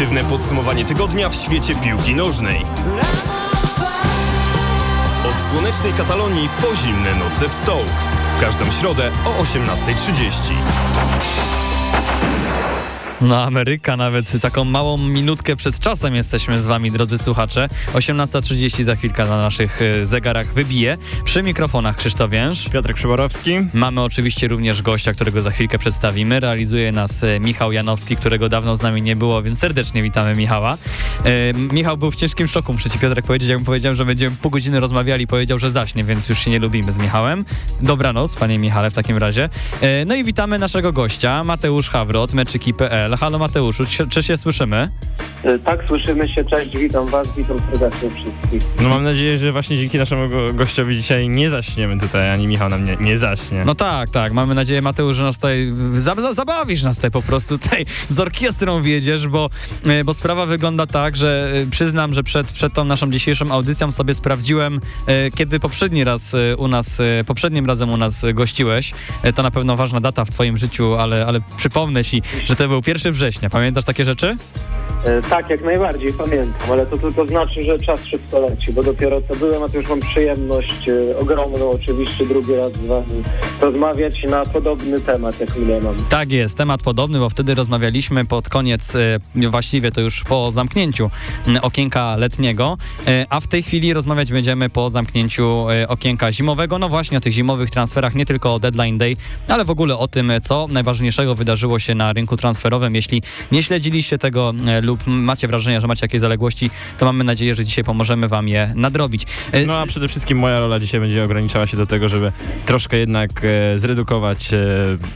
Subiektywne podsumowanie tygodnia w świecie piłki nożnej. Od słonecznej Katalonii po zimne noce w Stołk. W każdą środę o 18.30. No Ameryka nawet taką małą minutkę przed czasem jesteśmy z wami, drodzy słuchacze. 18.30 za chwilkę na naszych e, zegarach wybije. Przy mikrofonach Krzysztof Więż. Piotrek Przyborowski. Mamy oczywiście również gościa, którego za chwilkę przedstawimy. Realizuje nas e, Michał Janowski, którego dawno z nami nie było, więc serdecznie witamy Michała. E, Michał był w ciężkim szoku, muszę ci Piotrek powiedzieć, jak mu powiedziałem, że będziemy pół godziny rozmawiali, powiedział, że zaśnie, więc już się nie lubimy z Michałem. Dobranoc, panie Michale, w takim razie. E, no i witamy naszego gościa, Mateusz Hawrot, meczyki.pl. Halo Mateuszu, czy, czy się słyszymy? E, Tak, słyszymy się. Cześć, witam Was, witam serdecznie wszystkich. No mam nadzieję, że właśnie dzięki naszemu go gościowi dzisiaj nie zaśniemy tutaj, ani Michał nam nie, nie zaśnie. No tak, tak. Mamy nadzieję, Mateusz, że nas tutaj za, za, zabawisz nas tutaj po prostu tutaj z orkiestrą wiedziesz, bo, e, bo sprawa wygląda tak, że e, przyznam, że przed, przed tą naszą dzisiejszą audycją sobie sprawdziłem, kiedy poprzedni raz u nas, poprzednim razem u nas gościłeś. To na pewno ważna data w twoim życiu, ale, ale przypomnę ci, że to był 1 września. Pamiętasz takie rzeczy? E, Tak, jak najbardziej pamiętam, ale to tylko znaczy, że czas szybko leci, bo dopiero co byłem, a to już mam przyjemność e, ogromną oczywiście drugi raz z Wami rozmawiać na podobny temat, jak mnie mam. Tak jest, temat podobny, bo wtedy rozmawialiśmy pod koniec, e, właściwie to już po zamknięciu okienka letniego, e, a w tej chwili rozmawiać będziemy po zamknięciu e, okienka zimowego, no właśnie o tych zimowych transferach, nie tylko o Deadline Day, ale w ogóle o tym, co najważniejszego wydarzyło się na rynku transferowym. Jeśli nie śledziliście tego e, lub macie wrażenie, że macie jakieś zaległości, to mamy nadzieję, że dzisiaj pomożemy wam je nadrobić. E, No a przede wszystkim moja rola dzisiaj będzie ograniczała się do tego, żeby troszkę jednak e, zredukować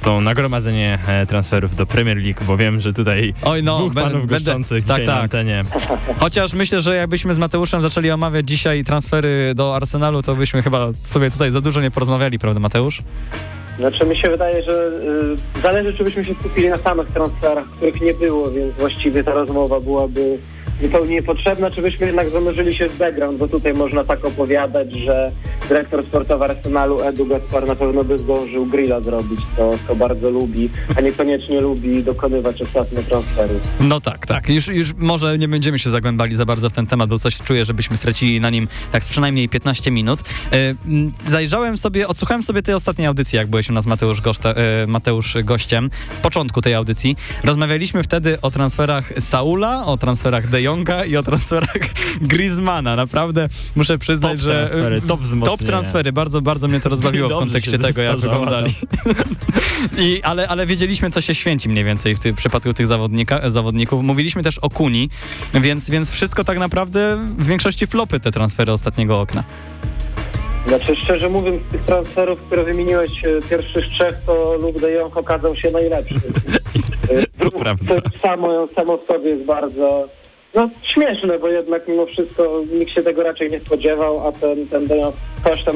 to nagromadzenie transferów do Premier League, bo wiem, że tutaj Oj, no, dwóch będę- panów będę- goszczących tak, tak. antenie. Chociaż myślę, że jakbyśmy z Mateuszem zaczęli omawiać dzisiaj transfery do Arsenalu, to byśmy chyba sobie tutaj za dużo nie porozmawiali, prawda Mateusz? Znaczy mi się wydaje, że y, zależy, czy byśmy się skupili na samych transferach, których nie było, więc właściwie ta rozmowa byłaby zupełnie niepotrzebna, czy byśmy jednak zanurzyli się w background, bo tutaj można tak opowiadać, że dyrektor sportowy Arsenalu Edu Gaspar na pewno by zdążył grilla zrobić, co, co bardzo lubi, a niekoniecznie lubi dokonywać ostatnio transferów. No tak, tak. Już, już może nie będziemy się zagłębali za bardzo w ten temat, bo coś czuję, żebyśmy stracili na nim tak przynajmniej 15 minut. E, zajrzałem sobie, odsłuchałem sobie tej ostatniej audycji, jak byłeś u nas Mateusz, goszta, e, Mateusz gościem, początku tej audycji. Rozmawialiśmy wtedy o transferach Saula, o transferach De Jonga i o transferach Griezmana. Naprawdę muszę przyznać, Top że... transfery, top. Top transfery, bardzo, bardzo mnie to rozbawiło w kontekście tego, jak wyglądali. I, ale, ale wiedzieliśmy, co się święci mniej więcej w, tym przypadku tych zawodnika, zawodników. Mówiliśmy też o Kuni, więc, więc wszystko tak naprawdę w większości flopy te transfery ostatniego okna. Znaczy, szczerze mówiąc, z tych transferów, które wymieniłeś e, pierwszych trzech, to Luke de Jong okazał się najlepszy. E, To prawda. To samo, samo w sobie jest bardzo no, śmieszne, bo jednak mimo wszystko nikt się tego raczej nie spodziewał, a ten, ten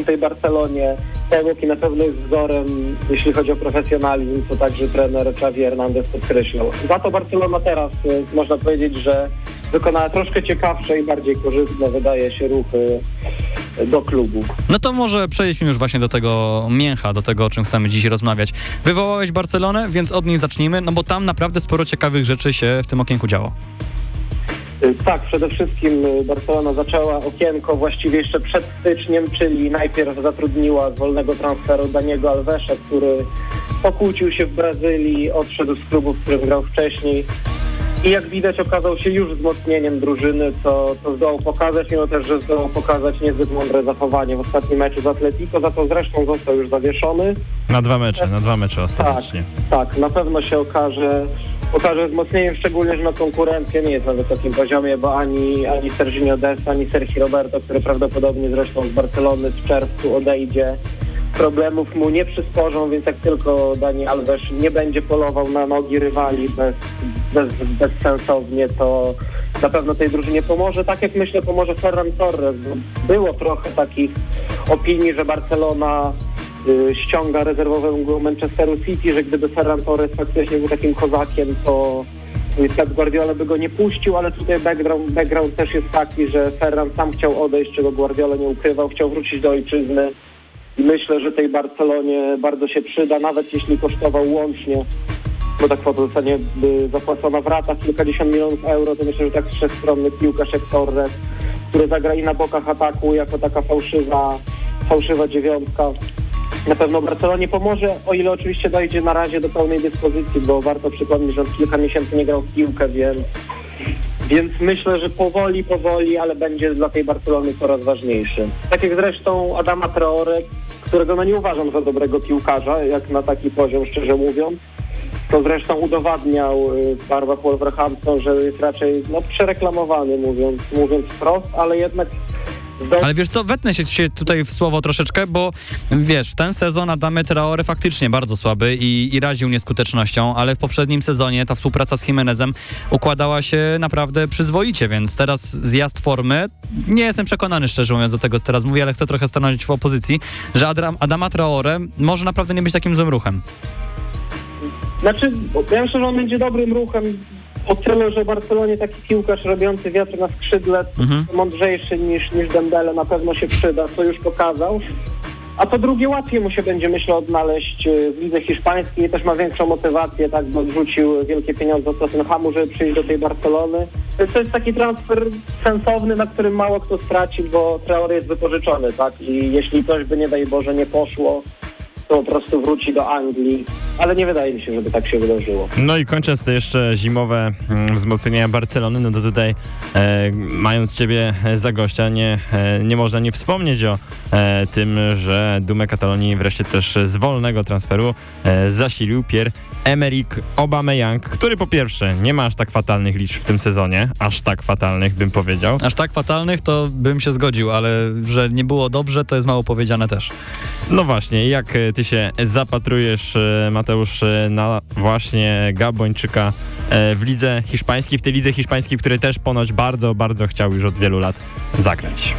w tej Barcelonie pomógł i na pewno jest wzorem, jeśli chodzi o profesjonalizm, to także trener Xavi Hernandez podkreślał. Za to Barcelona teraz, e, można powiedzieć, że wykonała troszkę ciekawsze i bardziej korzystne, wydaje się, ruchy do klubu. No to może przejdźmy już właśnie do tego mięcha, do tego, o czym chcemy dziś rozmawiać. Wywołałeś Barcelonę, więc od niej zacznijmy, no bo tam naprawdę sporo ciekawych rzeczy się w tym okienku działo. Y, Tak, przede wszystkim y, Barcelona zaczęła okienko właściwie jeszcze przed styczniem, czyli najpierw zatrudniła z wolnego transferu Daniego Alvesa, który pokłócił się w Brazylii, odszedł z klubu, w którym grał wcześniej. I jak widać okazał się już wzmocnieniem drużyny, co, co zdołał pokazać, mimo też, że zdołał pokazać niezbyt mądre zachowanie w ostatnim meczu z Atletico, za to zresztą został już zawieszony. Na dwa mecze, na dwa mecze ostatecznie. Tak, na pewno się okaże, okaże wzmocnieniem, szczególnie, że na konkurencję nie jest na wysokim poziomie, bo ani, ani Serginio Dest, ani Sergio Roberto, który prawdopodobnie zresztą z Barcelony w czerwcu odejdzie, problemów mu nie przysporzą, więc jak tylko Dani Alves nie będzie polował na nogi rywali bez, bez, bezsensownie, to na pewno tej drużynie pomoże. Tak jak myślę pomoże Ferran Torres, było trochę takich opinii, że Barcelona y, ściąga rezerwowego Manchesteru City, że gdyby Ferran Torres faktycznie był takim kozakiem, to Pep Guardiola by go nie puścił, ale tutaj background, background też jest taki, że Ferran sam chciał odejść, czego Guardiola nie ukrywał, chciał wrócić do ojczyzny i myślę, że tej Barcelonie bardzo się przyda, nawet jeśli kosztował łącznie bo ta kwota zostanie zapłacona w ratach kilkadziesiąt milionów euro, to myślę, że tak wszechstronny piłkarz Torres, który zagra i na bokach ataku jako taka fałszywa, fałszywa dziewiątka. Na pewno Barcelonie pomoże, o ile oczywiście dojdzie na razie do pełnej dyspozycji, bo warto przypomnieć, że on kilka miesięcy nie grał w piłkę, więc, więc myślę, że powoli, powoli, ale będzie dla tej Barcelony coraz ważniejszy. Tak jak zresztą Adama Traore, którego no nie uważam za dobrego piłkarza, jak na taki poziom, szczerze mówiąc. To zresztą udowadniał y, w barwach Wolverhampton, że jest raczej no, przereklamowany, mówiąc, mówiąc wprost, ale jednak Ale wiesz co, wetnę się, tutaj w słowo troszeczkę, bo wiesz, ten sezon Adamy Traore faktycznie bardzo słaby i, i raził nieskutecznością, ale w poprzednim sezonie ta współpraca z Jimenezem układała się naprawdę przyzwoicie, więc teraz zjazd formy, nie jestem przekonany szczerze mówiąc do tego, co teraz mówię, ale chcę trochę stanąć w opozycji, że Adram, Adama Traore może naprawdę nie być takim złym ruchem. Znaczy, ja myślę, że on będzie dobrym ruchem o tyle, że Barcelonie taki piłkarz robiący wiatr na skrzydle, Mhm. mądrzejszy niż, niż Dembele, na pewno się przyda, co już pokazał. A to drugie łatwiej mu się będzie, myślę, odnaleźć y, w lidze hiszpańskiej i też ma większą motywację, tak, bo wrzucił wielkie pieniądze od Tottenhamu, żeby przyjść do tej Barcelony. To jest taki transfer sensowny, na którym mało kto straci, bo Traore jest wypożyczony, tak, i jeśli coś by, nie daj Boże, nie poszło, po prostu wróci do Anglii. Ale nie wydaje mi się, żeby tak się wydarzyło. No i kończąc te jeszcze zimowe mm, wzmocnienia Barcelony, no to tutaj e, mając ciebie za gościa, nie, e, nie można nie wspomnieć o e, tym, że dumę Katalonii wreszcie też z wolnego transferu e, zasilił Pierre-Emerick Aubameyang, który po pierwsze nie ma aż tak fatalnych liczb w tym sezonie, aż tak fatalnych bym powiedział. Aż tak fatalnych to bym się zgodził, ale że nie było dobrze, to jest mało powiedziane też. No właśnie, jak e, ty się zapatrujesz, e, Mateusz, e, na właśnie Gabończyka e, w lidze hiszpańskiej, w tej lidze hiszpańskiej, w której też ponoć bardzo, bardzo chciał już od wielu lat zagrać.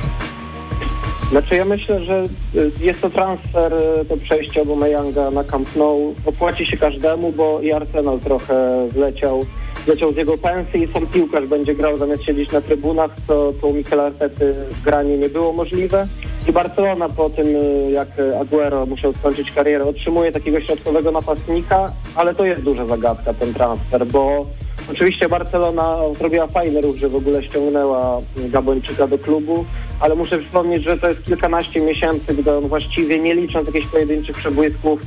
Znaczy ja myślę, że y, jest to transfer, y, to przejście Aubameyanga na Camp Nou. Opłaci się każdemu, bo i Arsenal trochę zleciał, zleciał z jego pensji i sam piłkarz będzie grał zamiast siedzieć na trybunach, co, co u Mikel Artety granie nie było możliwe. I Barcelona po tym, y, jak Aguero musiał skończyć karierę, otrzymuje takiego środkowego napastnika, ale to jest duża zagadka ten transfer, bo Oczywiście Barcelona zrobiła fajny ruch, że w ogóle ściągnęła Gabończyka do klubu, ale muszę przypomnieć, że to jest kilkanaście miesięcy, gdy on właściwie nie licząc jakichś pojedynczych przebłysków,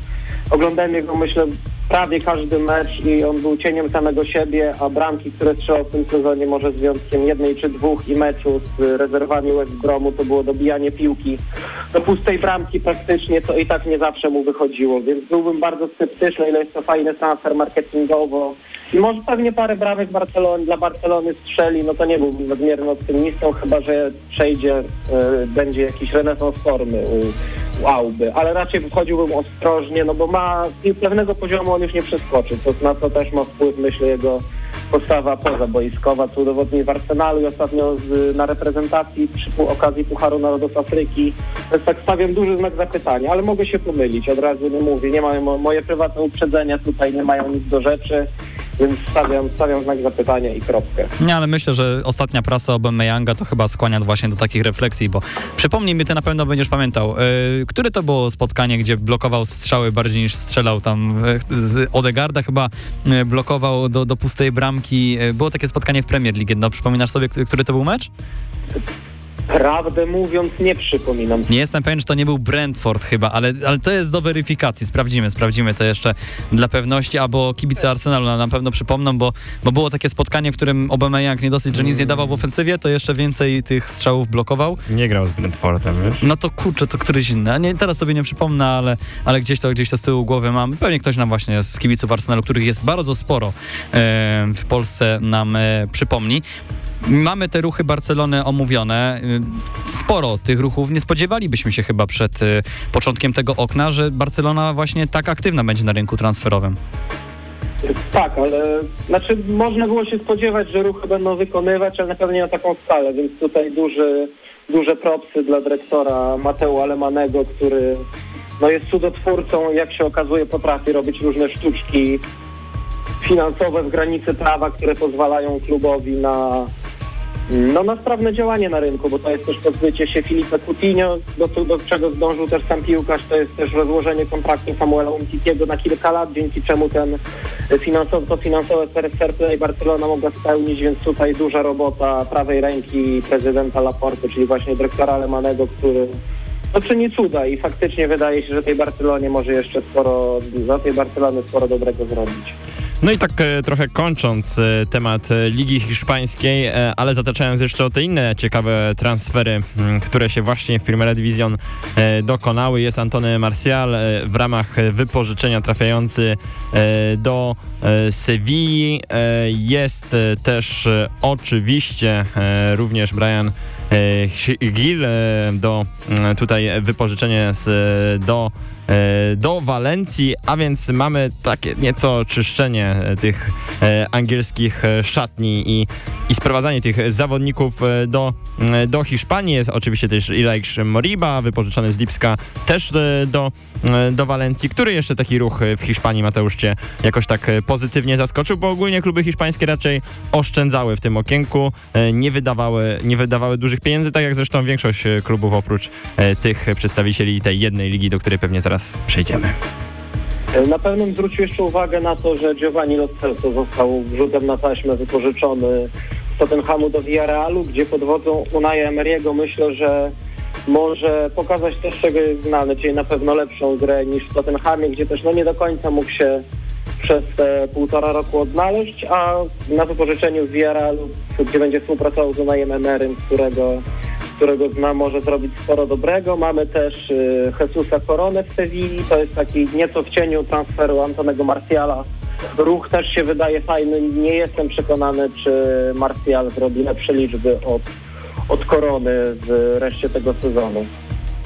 oglądałem jego, myślę, prawie każdy mecz i on był cieniem samego siebie, a bramki, które strzelał w tym sezonie, może z wyjątkiem jednej czy dwóch i meczu z rezerwami West Bromu, to było dobijanie piłki do pustej bramki praktycznie, co i tak nie zawsze mu wychodziło, więc byłbym bardzo sceptyczny, ile jest to fajny transfer marketingowo może pewnie parę bramek Barcelony, dla Barcelony strzeli, no to nie byłbym nadmiernie optymistą, chyba że przejdzie, e, będzie jakiś renesans formy u, u Auby, ale raczej wchodziłbym ostrożnie, no bo ma i pewnego poziomu on już nie przeskoczy, to na to też ma wpływ, myślę, jego postawa pozaboiskowa, co udowodnił w Arsenalu i ostatnio z, na reprezentacji przy okazji Pucharu Narodów Afryki. Więc tak stawiam duży znak zapytania, ale mogę się pomylić, od razu nie mówię, nie mają mo- moje prywatne uprzedzenia tutaj nie mają nic do rzeczy, więc stawiam, stawiam znak zapytania i kropkę. Nie, ale myślę, że ostatnia prasa Aubameyanga to chyba skłania właśnie do takich refleksji, bo przypomnij mi, ty na pewno będziesz pamiętał, yy, które to było spotkanie, gdzie blokował strzały bardziej niż strzelał tam yy, z Odegarda chyba yy, blokował do, do pustej bramki. Yy, było takie spotkanie w Premier League, no przypominasz sobie, który to był mecz? Prawdę mówiąc, nie przypominam. Nie jestem pewien, czy to nie był Brentford chyba, ale, ale to jest do weryfikacji. Sprawdzimy, sprawdzimy to jeszcze dla pewności, albo kibice Arsenalu nam na pewno przypomną, bo, bo było takie spotkanie, w którym Aubameyang nie dosyć, że nic nie dawał w ofensywie, to jeszcze więcej tych strzałów blokował. Nie grał z Brentfordem, wiesz? No to kurczę, to któryś inny. Nie, teraz sobie nie przypomnę, ale, ale gdzieś to gdzieś to z tyłu głowy mam. Pewnie ktoś nam właśnie z kibiców Arsenalu, których jest bardzo sporo e, w Polsce, nam e, przypomni. Mamy te ruchy Barcelony omówione. Y, Sporo tych ruchów. Nie spodziewalibyśmy się chyba przed y, początkiem tego okna, że Barcelona właśnie tak aktywna będzie na rynku transferowym. Tak, ale znaczy można było się spodziewać, że ruchy będą wykonywać, ale na pewno nie na taką skalę, więc tutaj duży, duże propsy dla dyrektora Mateo Alemanego, który no, jest cudotwórcą, jak się okazuje potrafi robić różne sztuczki finansowe w granicy prawa, które pozwalają klubowi na no, na sprawne działanie na rynku, bo to jest też pozbycie się Filipa Coutinho, do, do czego zdążył też sam piłkarz, to jest też rozłożenie kontraktu Samuela Umtitiego na kilka lat, dzięki czemu ten finansowo, to finansowe fair play Barcelona mogła spełnić, więc tutaj duża robota prawej ręki prezydenta Laporty, czyli właśnie dyrektora Alemanego, który no czyni cuda i faktycznie wydaje się, że tej Barcelonie może jeszcze sporo, za tej Barcelony sporo dobrego zrobić. No i tak e, trochę kończąc e, temat e, Ligi Hiszpańskiej, ale zataczając jeszcze o te inne ciekawe transfery, m, które się właśnie w Primera Division dokonały, jest Antony Marcial e, w ramach wypożyczenia trafiający do Sewilli. Jest też oczywiście również Brian Gil e, do m, tutaj wypożyczenie z, do e, do Walencji, a więc mamy takie nieco czyszczenie e, tych e, angielskich e, szatni i, i sprowadzanie tych zawodników e, do, do Hiszpanii. Jest oczywiście też Ilaisz Moriba, wypożyczony z Lipska też e, do, e, do Walencji. Który jeszcze taki ruch e, w Hiszpanii, Mateusz, cię jakoś tak e, pozytywnie zaskoczył? Bo ogólnie kluby hiszpańskie raczej oszczędzały w tym okienku, e, nie wydawały, nie wydawały dużych pieniędzy, tak jak zresztą większość e, klubów oprócz e, tych przedstawicieli tej jednej ligi, do której pewnie zaraz przejdziemy. Na pewno zwrócił jeszcze uwagę na to, że Giovanni Lo został rzutem na taśmę wypożyczony z Tottenhamu do Villarrealu, gdzie pod wodzą Unaja Emery'ego myślę, że może pokazać też czego jest znany, czyli na pewno lepszą grę niż w Tottenhamie, gdzie też no nie do końca mógł się przez te półtora roku odnaleźć, a na wypożyczeniu z Villarrealu, gdzie będzie współpracował z Unajem Emerym, którego którego zna, może zrobić sporo dobrego. Mamy też y, Jesusa Koronę w Sewilli, to jest taki nieco w cieniu transferu Antonego Martiala. Ruch też się wydaje fajny, nie jestem przekonany, czy Martial zrobi lepsze liczby od, od Korony w reszcie tego sezonu.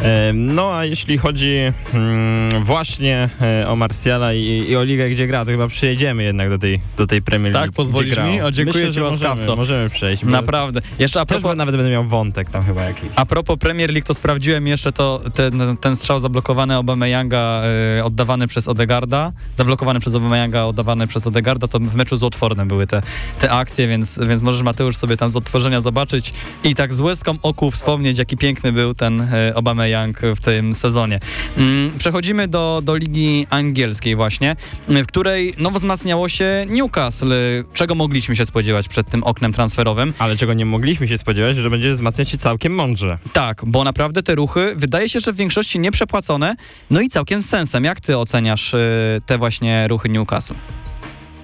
E, No a jeśli chodzi mm, właśnie e, o Martiala i, i o ligę, gdzie gra, to chyba przyjedziemy jednak do tej, do tej Premier Tak, League. gdzie pozwolisz mi? O, dziękuję Myślę, ci łaskawco. Możemy, możemy przejść. Naprawdę. Jeszcze a propos, nawet będę miał wątek tam chyba jakiś. A propos Premier League, to sprawdziłem jeszcze to, ten, ten strzał zablokowany Aubameyanga, y, oddawany przez Odegarda, zablokowany przez Aubameyanga, oddawany przez Odegarda, to w meczu z Watfordem były te, te akcje, więc, więc możesz Mateusz sobie tam z odtworzenia zobaczyć i tak z łezką oku wspomnieć, jaki piękny był ten y, Aubameyang w tym sezonie. Mm, przechodzimy do, do Ligi Angielskiej właśnie, y, w której no wzmacniało się Newcastle. Czego mogliśmy się spodziewać przed tym oknem transferowym? Ale czego nie mogliśmy się spodziewać, że będzie wzmacniać się całkiem mądrze. Tak, bo naprawdę te ruchy wydaje się, że w większości nieprzepłacone, no i całkiem z sensem. Jak ty oceniasz y, te właśnie ruchy Newcastle?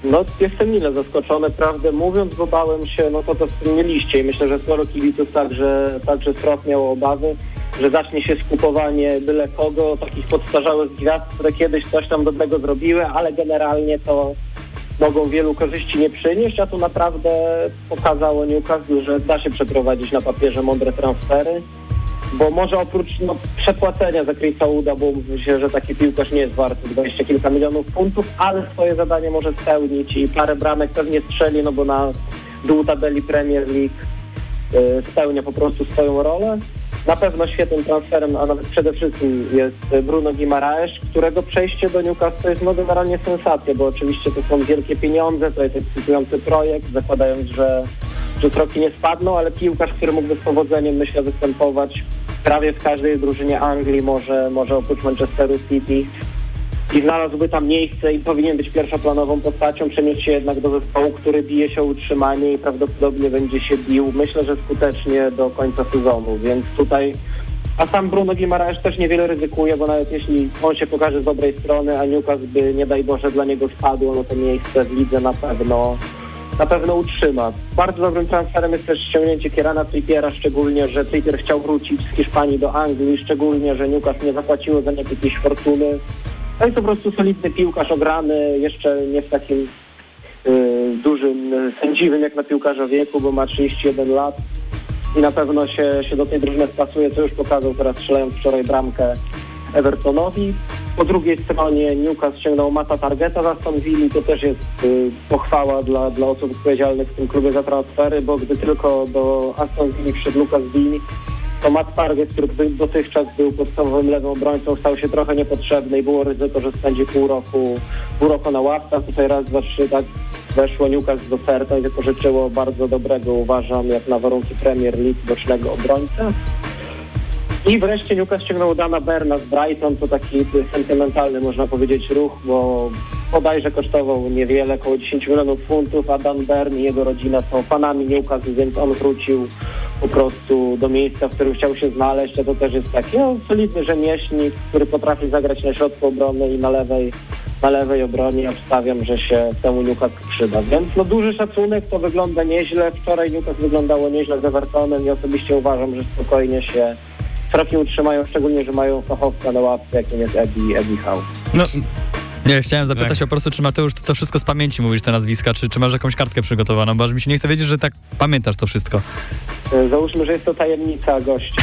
No, jestem mile zaskoczony, prawdę mówiąc, bo bałem się, no to to wspomnieliście i myślę, że sporo kibiców także, także Strop miało obawy, że zacznie się skupowanie byle kogo, takich podstarzałych gwiazd, które kiedyś coś tam dobrego zrobiły, ale generalnie to mogą wielu korzyści nie przynieść, a tu naprawdę pokazało Newcastle, że da się przeprowadzić na papierze mądre transfery, bo może oprócz no, przepłacenia za Chrisa Uda, bo mówi się, że taki piłkarz nie jest warty 20 kilka milionów funtów, ale swoje zadanie może spełnić i parę bramek pewnie strzeli, no bo na dół tabeli Premier League y, spełnia po prostu swoją rolę. Na pewno świetnym transferem, a nawet przede wszystkim jest Bruno Guimaraes, którego przejście do Newcastle jest no generalnie sensacja, bo oczywiście to są wielkie pieniądze, to jest ekscytujący projekt, zakładając, że, że troki nie spadną, ale piłkarz, który mógłby z powodzeniem, myślę, występować prawie w każdej drużynie Anglii, może, może oprócz Manchesteru City. I znalazłby tam miejsce i powinien być pierwszoplanową postacią, przenieść się jednak do zespołu, który bije się o utrzymanie i prawdopodobnie będzie się bił, myślę, że skutecznie do końca sezonu, więc tutaj a sam Bruno Guimaraes też niewiele ryzykuje, bo nawet jeśli on się pokaże z dobrej strony, a Newcastle by, nie daj Boże, dla niego spadło, no to miejsce w lidze na pewno na pewno utrzyma. Bardzo dobrym transferem jest też ściągnięcie Kierana Trippiera, szczególnie, że Trippier chciał wrócić z Hiszpanii do Anglii, szczególnie, że Newcastle nie zapłaciło za niego jakiejś fortuny. To jest po prostu solidny piłkarz ograny, jeszcze nie w takim y, dużym, sędziwym jak na piłkarza wieku, bo ma 31 lat i na pewno się, się do tej drużyny wpasuje, co już pokazał teraz strzelając wczoraj bramkę Evertonowi. Po drugiej stronie Newcastle ściągnął Mata Targeta z Aston Villa. To też jest y, pochwała dla, dla osób odpowiedzialnych w tym klubie za transfery, bo gdy tylko do Aston Villa wszedł Lucas Dean, to Matt Target, który dotychczas był podstawowym lewym obrońcą, stał się trochę niepotrzebny i było ryzyko, że spędzi pół roku, pół roku na ławkach. Tutaj raz, dwa, trzy, tak weszło Newcastle z ofertą i wypożyczyło bardzo dobrego, uważam, jak na warunki Premier League, bocznego obrońcę. I wreszcie Newcastle ściągnął Dana Berna z Brighton, to taki sentymentalny, można powiedzieć, ruch, bo bodajże kosztował niewiele, około 10 milionów funtów, a Dan Bern i jego rodzina są fanami Newcastle, więc on wrócił po prostu do miejsca, w którym chciał się znaleźć, a to też jest taki no, solidny rzemieślnik, który potrafi zagrać na środku obrony i na lewej, na lewej obronie. Obstawiam, że się temu Newcastle przyda. Więc no duży szacunek, to wygląda nieźle. Wczoraj Newcastle wyglądało nieźle z Evertonem i osobiście uważam, że spokojnie się trochę utrzymają, szczególnie, że mają fachowca na ławce, jakim jest Eddie, Eddie Howe. No, Nie, chciałem zapytać Tak. po prostu, czy Mateusz, ty to wszystko z pamięci mówisz te nazwiska, czy, czy masz jakąś kartkę przygotowaną, bo aż mi się nie chce wiedzieć, że tak pamiętasz to wszystko. E, Załóżmy, że jest to tajemnica gości.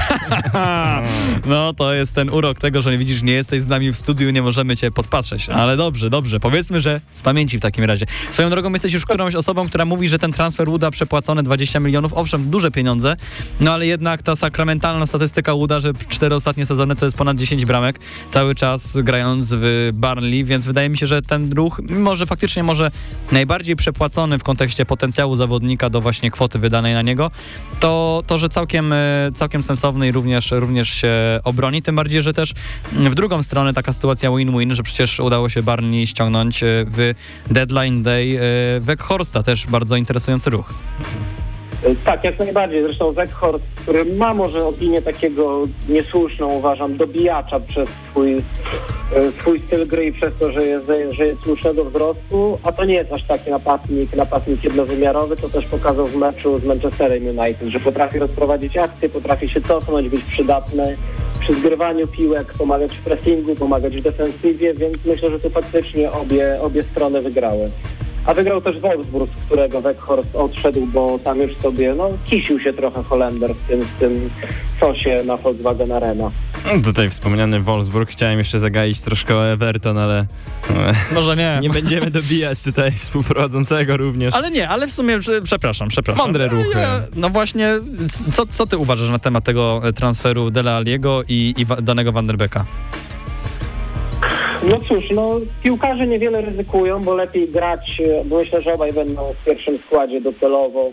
No, to jest ten urok tego, że widzisz, nie jesteś z nami w studiu, nie możemy cię podpatrzeć. Ale dobrze, dobrze, powiedzmy, że z pamięci w takim razie. Swoją drogą jesteś już którąś osobą, która mówi, że ten transfer Łuda przepłacone 20 milionów, owszem, duże pieniądze, no ale jednak ta sakramentalna statystyka Łuda, że cztery ostatnie sezony to jest ponad 10 bramek, cały czas grając w Barnley, więc wydaje mi się, że ten ruch, mimo że faktycznie może najbardziej przepłacony w kontekście potencjału zawodnika do właśnie kwoty wydanej na niego, to, to że całkiem, e, całkiem sensowny i również, również się obroni, tym bardziej, że też w drugą stronę taka sytuacja win-win, że przecież udało się Barney ściągnąć e, w Deadline Day e, Weghorsta, też bardzo interesujący ruch. E, Tak, jak najbardziej. Zresztą Weghorst, który ma może opinię takiego niesłuszną, uważam, dobijacza przez swój, e, swój styl gry i przez to, że jest, że jest słusznego wzrostu, a to nie jest aż taki napastnik, napastnik jednowymiarowy, to też pokazał w meczu z Manchesterem United, że potrafi rozprowadzić akcję, potrafi się cofnąć, być przydatny przy zgrywaniu piłek, pomagać w pressingu, pomagać w defensywie, więc myślę, że tu faktycznie obie, obie strony wygrały. A wygrał też Wolfsburg, z którego Weghorst odszedł, bo tam już sobie, no, kisił się trochę Holender w tym, w tym sosie na Volkswagen Arena. no, tutaj wspomniany Wolfsburg. Chciałem jeszcze zagaić troszkę o Everton, ale e, Może nie. nie będziemy dobijać tutaj współprowadzącego również. Ale nie, ale w sumie, przepraszam, przepraszam. Mądre ruchy. Ja, no właśnie, co, co ty uważasz na temat tego e, transferu Dela Aliego i, i Danego Van der Becka? No cóż, no piłkarze niewiele ryzykują, bo lepiej grać, e, bo myślę, że obaj będą w pierwszym składzie docelowo.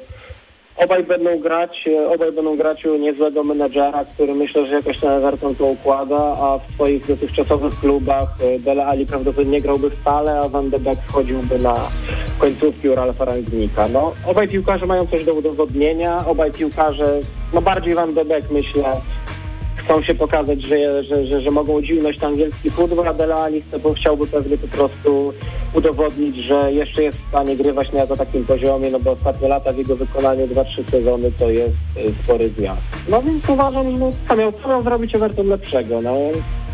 Obaj będą grać, e, obaj będą grać u niezłego menedżera, który myślę, że jakoś ten Everton to układa, a w swoich dotychczasowych klubach e, Dele Ali prawdopodobnie nie grałby stale, a Van de Beek wchodziłby na końcówki u Ralfa Rangnika. No, obaj piłkarze mają coś do udowodnienia, obaj piłkarze, no bardziej Van de Beek myślę, chcą się pokazać, że, że, że, że mogą udźwignąć ten angielski futbol, a Dele Alli chce, bo chciałby pewnie po prostu udowodnić, że jeszcze jest w stanie grywać na takim poziomie, no bo ostatnie lata w jego wykonaniu, 2-3 sezony, to jest y, spory zjazd. No więc uważam, że no, miał, co zrobić Everton lepszego, no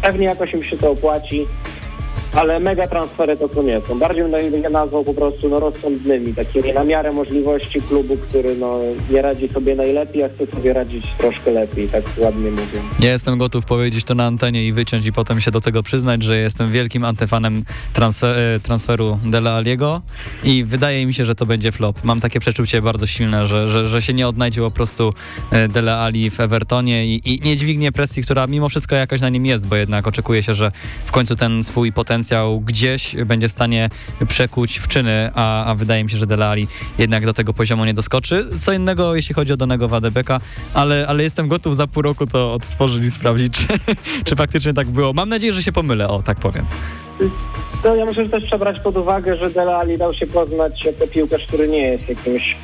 pewnie jakoś im się to opłaci. Ale mega transfery to to nie są. Bardziej bym je nazwał po prostu no, rozsądnymi, takimi na miarę możliwości klubu, który no, nie radzi sobie najlepiej, a chce sobie radzić troszkę lepiej, tak ładnie mówiąc. Ja jestem gotów powiedzieć to na antenie i wyciąć i potem się do tego przyznać, że jestem wielkim antyfanem transfer, e, transferu Dela Aliego i wydaje mi się, że to będzie flop. Mam takie przeczucie bardzo silne, że, że, że się nie odnajdzie po prostu e, Dele Ali w Evertonie i, i nie dźwignie presji, która mimo wszystko jakaś na nim jest, bo jednak oczekuje się, że w końcu ten swój potencjał gdzieś będzie w stanie przekuć w czyny, a, a wydaje mi się, że Dele Ali jednak do tego poziomu nie doskoczy. Co innego, jeśli chodzi o danego Wadebeka, ale, ale jestem gotów za pół roku to odtworzyć i sprawdzić, czy, czy faktycznie tak było. Mam nadzieję, że się pomylę, o tak powiem. No, ja muszę też przebrać pod uwagę, że Dele Alli dał się poznać jako piłkarz, który nie jest jakimś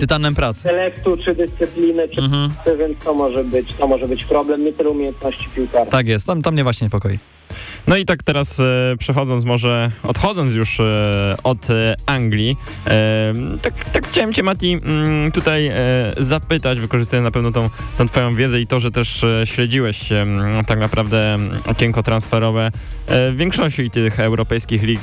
Tytanem pracy. selektu, czy dyscypliny, czy Mhm. więc to może być, to może być problem, nie tyle umiejętności piłkarza. Tak jest, tam, to mnie właśnie niepokoi. No i tak teraz e, przechodząc może, odchodząc już e, od e, Anglii, tak, tak chciałem cię Mati mm, tutaj zapytać, wykorzystując na pewno tą, tą twoją wiedzę i to, że też śledziłeś e, m, tak naprawdę m, okienko transferowe w większości tych europejskich lig,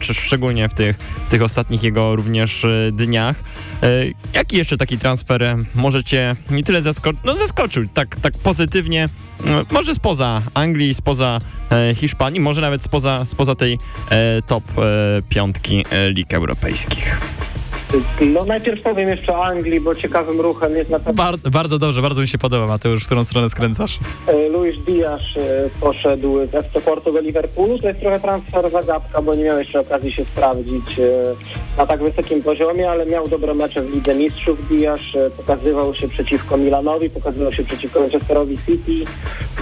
szczególnie w tych, w tych ostatnich jego również dniach. E, jaki jeszcze taki transfer e, może cię nie tyle zaskoczył, no zaskoczył, tak, tak pozytywnie, no, może spoza Anglii, spoza e, Hiszpanii, może nawet spoza, spoza tej e, top e, piątki e, lig europejskich. No najpierw powiem jeszcze o Anglii, bo ciekawym ruchem jest na pewno Bardzo, bardzo dobrze, bardzo mi się podoba, Mateusz, w którą stronę skręcasz. e, Luis Diaz e, poszedł z FC Porto do Liverpoolu. To jest trochę transfer zagadka, bo nie miał jeszcze okazji się sprawdzić e, na tak wysokim poziomie, ale miał dobre mecze w Lidze Mistrzów Diaz, pokazywał się przeciwko Milanowi, pokazywał się przeciwko Manchesterowi City,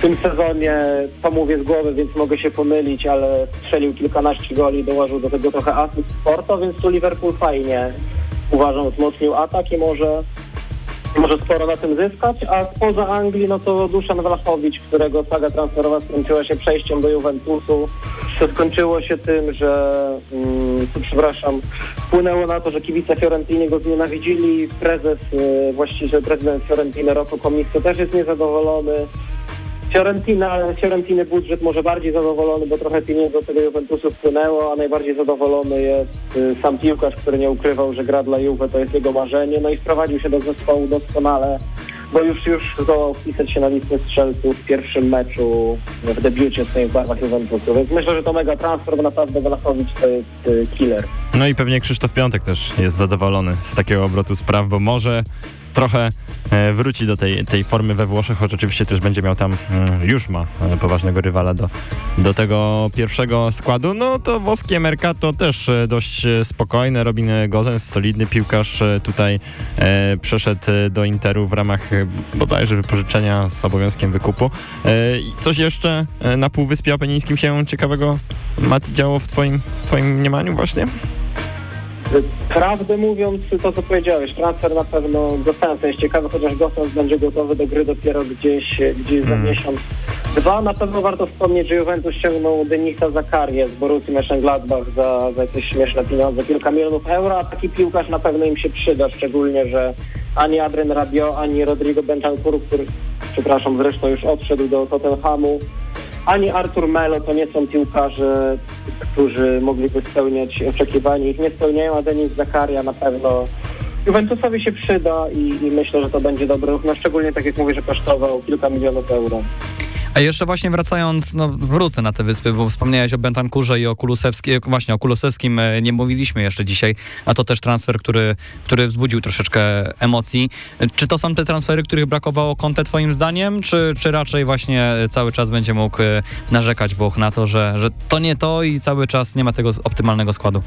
tym sezonie, to mówię z głowy, więc mogę się pomylić, ale strzelił kilkanaście goli, dołożył do tego trochę asyst sporto, więc tu Liverpool fajnie uważam wzmocnił atak i może może sporo na tym zyskać, a spoza Anglii, no to Duszan Wlachowicz, którego saga transferowa skończyła się przejściem do Juventusu. To skończyło się tym, że, mm, przepraszam, wpłynęło na to, że kibice Fiorentini go znienawidzili. Prezes, y, właściciel, prezydent Fiorentiny Rocco Comisso też jest niezadowolony. Fiorentina, Fiorentiny budżet może bardziej zadowolony, bo trochę pieniędzy do tego Juventusu wpłynęło, a najbardziej zadowolony jest y, sam piłkarz, który nie ukrywał, że gra dla Juve to jest jego marzenie, no i wprowadził się do zespołu doskonale, bo już już zdołał wpisać się na listę strzelców w pierwszym meczu w debiucie w swoich barwach Juventusu, więc myślę, że to mega transfer, bo naprawdę Welachowicz to jest y, killer. No i pewnie Krzysztof Piątek też jest zadowolony z takiego obrotu spraw, bo może trochę e, wróci do tej, tej formy we Włoszech, choć oczywiście też będzie miał tam, mm, już ma e, poważnego rywala do, do tego pierwszego składu. No to włoskie Mercato też e, dość spokojne. Robin Gozens, solidny piłkarz tutaj e, przeszedł do Interu w ramach bodajże wypożyczenia z obowiązkiem wykupu. E, coś jeszcze na Półwyspie Apenińskim się ciekawego Mati działo w twoim, w twoim mniemaniu właśnie? Prawdę mówiąc, to co powiedziałeś, transfer na pewno Gosens jest ciekawy, chociaż Gosens będzie gotowy do gry dopiero gdzieś, gdzieś za mm. miesiąc. Dwa, na pewno warto wspomnieć, że Juventus ściągnął Denisa Zakarię z Borussii Mönchengladbach za, za jakieś śmieszne pieniądze, kilka milionów euro, a taki piłkarz na pewno im się przyda, szczególnie, że ani Adrien Rabiot, ani Rodrigo Bentancur, który, przepraszam, zresztą już odszedł do Tottenhamu, ani Artur Melo to nie są piłkarze, którzy mogliby spełniać oczekiwania. Ich nie spełniają, a Denis Zakaria na pewno Juventusowi się przyda i, i myślę, że to będzie dobry ruch, no szczególnie tak jak mówię, że kosztował kilka milionów euro. A jeszcze właśnie wracając, no wrócę na te wyspy, bo wspomniałeś o Bentankurze i o Kulusewskim, właśnie o Kulusewskim e, nie mówiliśmy jeszcze dzisiaj, a to też transfer, który, który wzbudził troszeczkę emocji. Czy to są te transfery, których brakowało Conte twoim zdaniem, czy, czy raczej właśnie cały czas będzie mógł e, narzekać Włoch na to, że, że to nie to i cały czas nie ma tego optymalnego składu?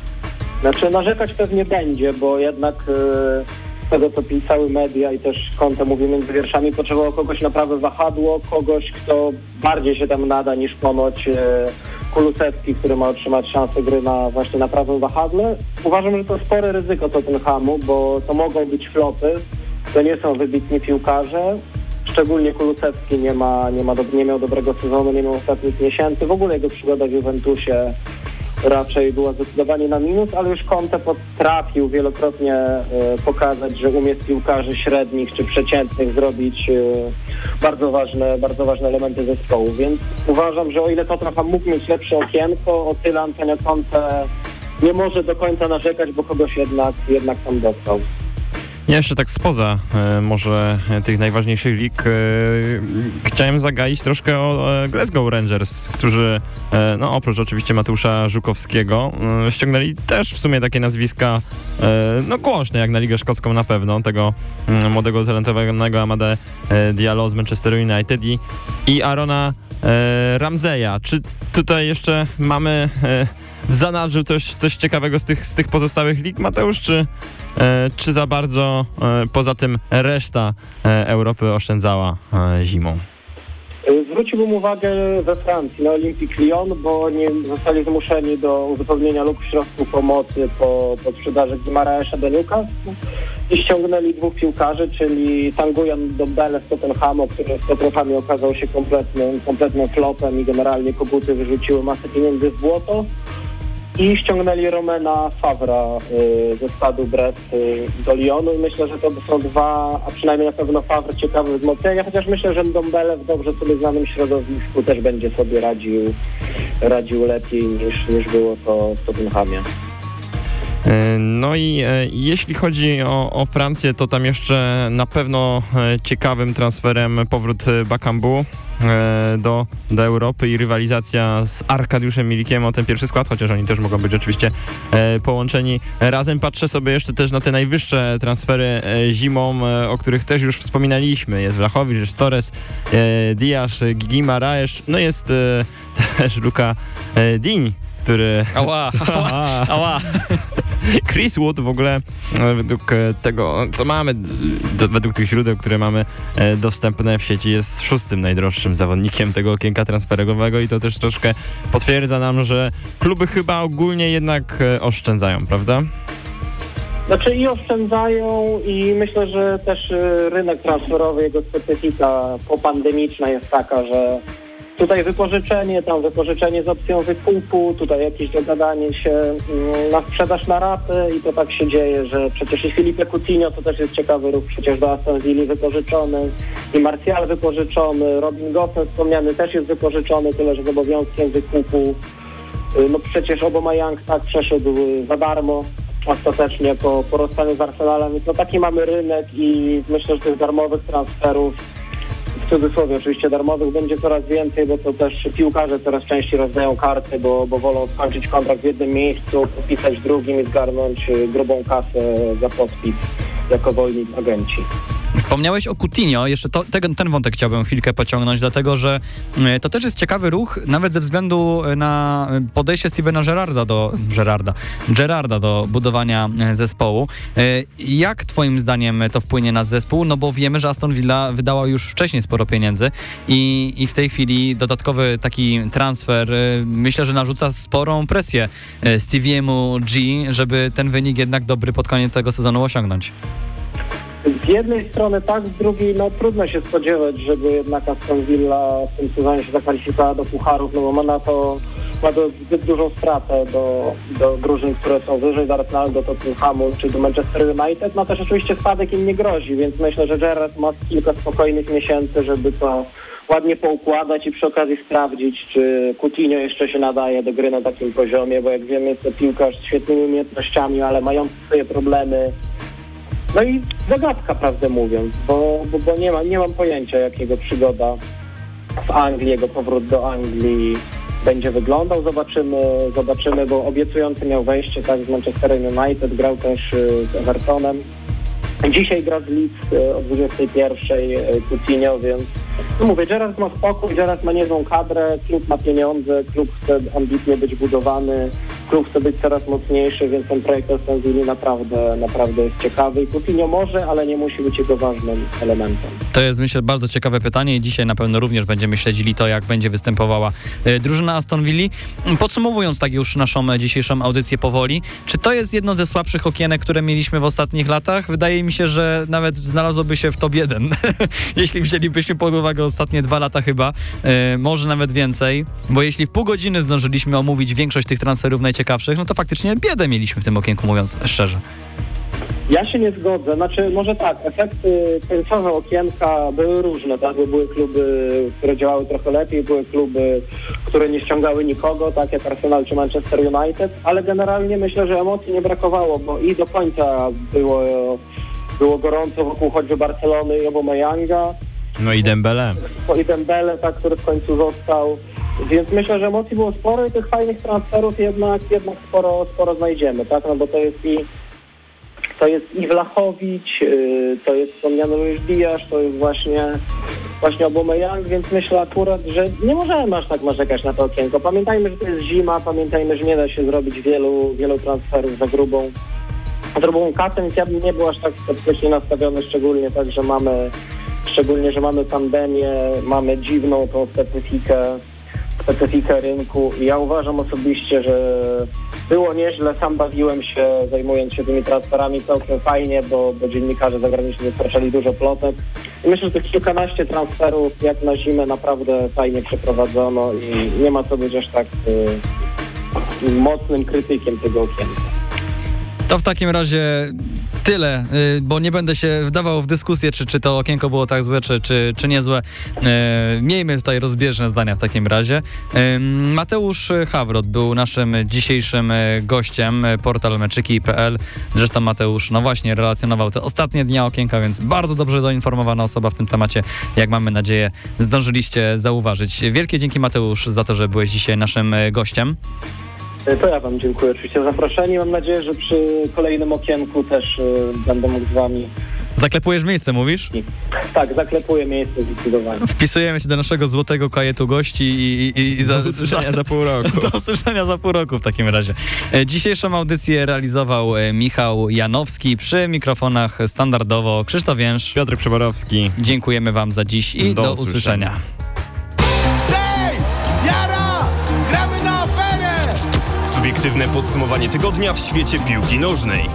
Znaczy narzekać pewnie będzie, bo jednak... Yy tego, co pisały media i też Conte mówi między wierszami, potrzebował kogoś na prawe wahadło, kogoś, kto bardziej się tam nada niż ponoć e, Kulusewski, który ma otrzymać szansę gry na właśnie na prawym wahadle. Uważam, że to spore ryzyko Tottenhamu, bo to mogą być flopy, to nie są wybitni piłkarze. Szczególnie Kulusewski nie, ma, nie, ma nie miał dobrego sezonu, nie miał ostatnich miesięcy. W ogóle jego przygoda w Juventusie raczej była zdecydowanie na minus, ale już Conte potrafił wielokrotnie e, pokazać, że umie z piłkarzy średnich czy przeciętnych zrobić e, bardzo ważne, bardzo ważne elementy zespołu, więc uważam, że o ile Tottenham mógł mieć lepsze okienko, o tyle Antonio Conte nie może do końca narzekać, bo kogoś jednak, jednak tam dostał. Ja jeszcze tak spoza e, może tych najważniejszych lig e, chciałem zagaić troszkę o e, Glasgow Rangers, którzy e, no oprócz oczywiście Mateusza Żukowskiego e, ściągnęli też w sumie takie nazwiska e, no głośne jak na Ligę Szkocką na pewno, tego mm, młodego talentowego Amade Diallo z Manchester United i, i Arona Ramzeja. Czy tutaj jeszcze mamy w zanadrzu coś, coś ciekawego z tych, z tych pozostałych lig, Mateusz, czy, e, czy za bardzo e, poza tym reszta e, Europy oszczędzała e, zimą? Zwróciłbym uwagę we Francji na Olympique Lyon, bo oni zostali zmuszeni do uzupełnienia lub środku pomocy po, po sprzedaży Gimaraesza do Newcastle i ściągnęli dwóch piłkarzy, czyli Tanguyan Dombele z Tottenhamu, który z Tottenhamie okazał się kompletnym, kompletnym flopem i generalnie koguty wyrzuciły masę pieniędzy w błoto i ściągnęli Romena Favra y, ze stadu Brest y, do Lyonu myślę, że to są dwa, a przynajmniej na pewno Favre ciekawe wzmocnienia, chociaż myślę, że Dombele w dobrze sobie znanym środowisku też będzie sobie radził, radził lepiej niż, niż było to w Tottenhamie. E, no i jeśli chodzi o, o, Francję, to tam jeszcze na pewno ciekawym transferem powrót Bakambu do, do Europy i rywalizacja z Arkadiuszem Milikiem o ten pierwszy skład, chociaż oni też mogą być oczywiście połączeni razem. Patrzę sobie jeszcze też na te najwyższe transfery zimą, o których też już wspominaliśmy. Jest Wlachowicz, jest Torres, Diasz, Gigi Maraesz, no jest też Luka Dini, który... Ała, ała, ała. Chris Wood w ogóle e, według e, tego, co mamy, do, według tych źródeł, które mamy e, dostępne w sieci, jest szóstym najdroższym zawodnikiem tego okienka transferowego i to też troszkę potwierdza nam, że kluby chyba ogólnie jednak e, oszczędzają, prawda? Znaczy i oszczędzają i myślę, że też rynek transferowy, jego specyfika popandemiczna jest taka, że tutaj wypożyczenie, tam wypożyczenie z opcją wykupu, tutaj jakieś dogadanie się mm, na sprzedaż na ratę i to tak się dzieje, że przecież i Filipe Coutinho to też jest ciekawy ruch, przecież do Aston Villa wypożyczony i Martial wypożyczony, Robin Gossen wspomniany też jest wypożyczony, tyle że z obowiązkiem wykupu. Y, No przecież Obama Young tak przeszedł y, za darmo ostatecznie po, po rozstaniu z Arsenalem. Więc no taki mamy rynek i myślę, że tych darmowych transferów, w cudzysłowie oczywiście darmowych, będzie coraz więcej, bo to też piłkarze coraz częściej rozdają karty, bo, bo wolą skończyć kontrakt w jednym miejscu, podpisać w drugim i zgarnąć y, grubą kasę za podpis jako wolni agenci. Wspomniałeś o Coutinho, jeszcze to, tego, ten wątek chciałbym chwilkę pociągnąć, dlatego że e, to też jest ciekawy ruch, nawet ze względu na podejście Stevena Gerrarda do Gerrarda, Gerrarda do budowania e, zespołu. E, Jak twoim zdaniem to wpłynie na zespół? No bo wiemy, że Aston Villa wydała już wcześniej sporo pieniędzy i, i w tej chwili dodatkowy taki transfer e, myślę, że narzuca sporą presję e, Steviemu G, żeby ten wynik jednak dobry pod koniec tego sezonu osiągnąć. Z jednej strony tak, z drugiej no trudno się spodziewać, żeby jednak Aston Villa w tym sezonie się zakwalifikowała do pucharów, no bo ma na to ma do, zbyt dużą stratę do, do drużyn, które są wyżej, do Arsenalu, do Tottenhamu czy do Manchester United. No też oczywiście spadek im nie grozi, więc myślę, że Gerrard ma kilka spokojnych miesięcy, żeby to ładnie poukładać i przy okazji sprawdzić, czy Coutinho jeszcze się nadaje do gry na takim poziomie, bo jak wiemy jest to piłkarz z świetnymi umiejętnościami, ale mający swoje problemy no i zagadka, prawdę mówiąc, bo, bo, bo nie, ma, nie mam pojęcia, jak jego przygoda w Anglii, jego powrót do Anglii będzie wyglądał. Zobaczymy, zobaczymy, bo obiecujący miał wejście tak z Manchesterem United, grał też y, z Evertonem. Dzisiaj gra z Leeds y, o 21 y, Coutinho, więc no mówię, Gerard ma spokój, Gerard ma niezłą kadrę, klub ma pieniądze, klub chce ambitnie być budowany, klub chce być coraz mocniejszy, więc ten projekt Villa naprawdę, naprawdę jest ciekawy i Coutinho może, ale nie musi być jego ważnym elementem. To jest, myślę, bardzo ciekawe pytanie i dzisiaj na pewno również będziemy śledzili to, jak będzie występowała e, drużyna Aston Villa. Podsumowując tak już naszą e, dzisiejszą audycję powoli, czy to jest jedno ze słabszych okienek, które mieliśmy w ostatnich latach? Wydaje mi się, że nawet znalazłoby się w top 1, jeśli wzięlibyśmy pod uwagę ostatnie dwa lata chyba, e, może nawet więcej, bo jeśli w pół godziny zdążyliśmy omówić większość tych transferów najciekawszych, no to faktycznie biedę mieliśmy w tym okienku, mówiąc szczerze. Ja się nie zgodzę. Znaczy, może tak, efekty końcowe okienka były różne, tak? Bo były kluby, które działały trochę lepiej, były kluby, które nie ściągały nikogo, tak jak Arsenal czy Manchester United, ale generalnie myślę, że emocji nie brakowało, bo i do końca było, było gorąco wokół choćby Barcelony i Obama-Yanga, No i Dembele. i Dembele, tak, który w końcu został. Więc myślę, że emocji było sporo i tych fajnych transferów jednak, jednak sporo, sporo znajdziemy, tak? No bo to jest i to jest i Wlachowicz, yy, to jest wspomniany już Diasz, to jest właśnie właśnie Aubameyang, więc myślę akurat, że nie możemy aż tak narzekać na to okienko. Pamiętajmy, że to jest zima, pamiętajmy, że nie da się zrobić wielu, wielu transferów za grubą za grubą kasę, więc ja bym nie był aż tak sceptycznie nastawiony, szczególnie tak, że mamy szczególnie, że mamy pandemię, mamy dziwną tą specyfikę, specyfikę rynku ja uważam osobiście, że było nieźle, sam bawiłem się zajmując się tymi transferami całkiem fajnie, bo, bo dziennikarze zagraniczni dostarczali dużo plotek. I myślę, że tych kilkanaście transferów jak na zimę naprawdę fajnie przeprowadzono i nie ma co być aż tak y, mocnym krytykiem tego okienka. To w takim razie tyle, y, bo nie będę się wdawał w dyskusję, czy, czy to okienko było tak złe, czy, czy, czy niezłe. Y, Miejmy tutaj rozbieżne zdania w takim razie. Y, Mateusz Hawrot był naszym dzisiejszym gościem, portal meczyki.pl. Zresztą Mateusz, no właśnie, relacjonował te ostatnie dni okienka, więc bardzo dobrze doinformowana osoba w tym temacie, jak mamy nadzieję, zdążyliście zauważyć. Wielkie dzięki Mateusz za to, że byłeś dzisiaj naszym gościem. To ja Wam dziękuję oczywiście za zaproszenie. Mam nadzieję, że przy kolejnym okienku też y, będę mógł z Wami Zaklepujesz miejsce, mówisz? Tak, zaklepuję miejsce zdecydowanie. Wpisujemy się do naszego złotego kajetu gości i, i, i za, Do usłyszenia za pół roku. Do usłyszenia za pół roku w takim razie. E, Dzisiejszą audycję realizował e, Michał Janowski przy mikrofonach standardowo Krzysztof Więż. Piotr Przeborowski. Dziękujemy wam za dziś i do, Do usłyszenia. usłyszenia. Subiektywne podsumowanie tygodnia w świecie piłki nożnej.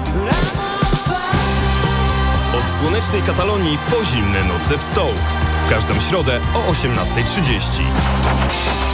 Od słonecznej Katalonii po zimne noce w Stołk. W każdą środę o 18.30.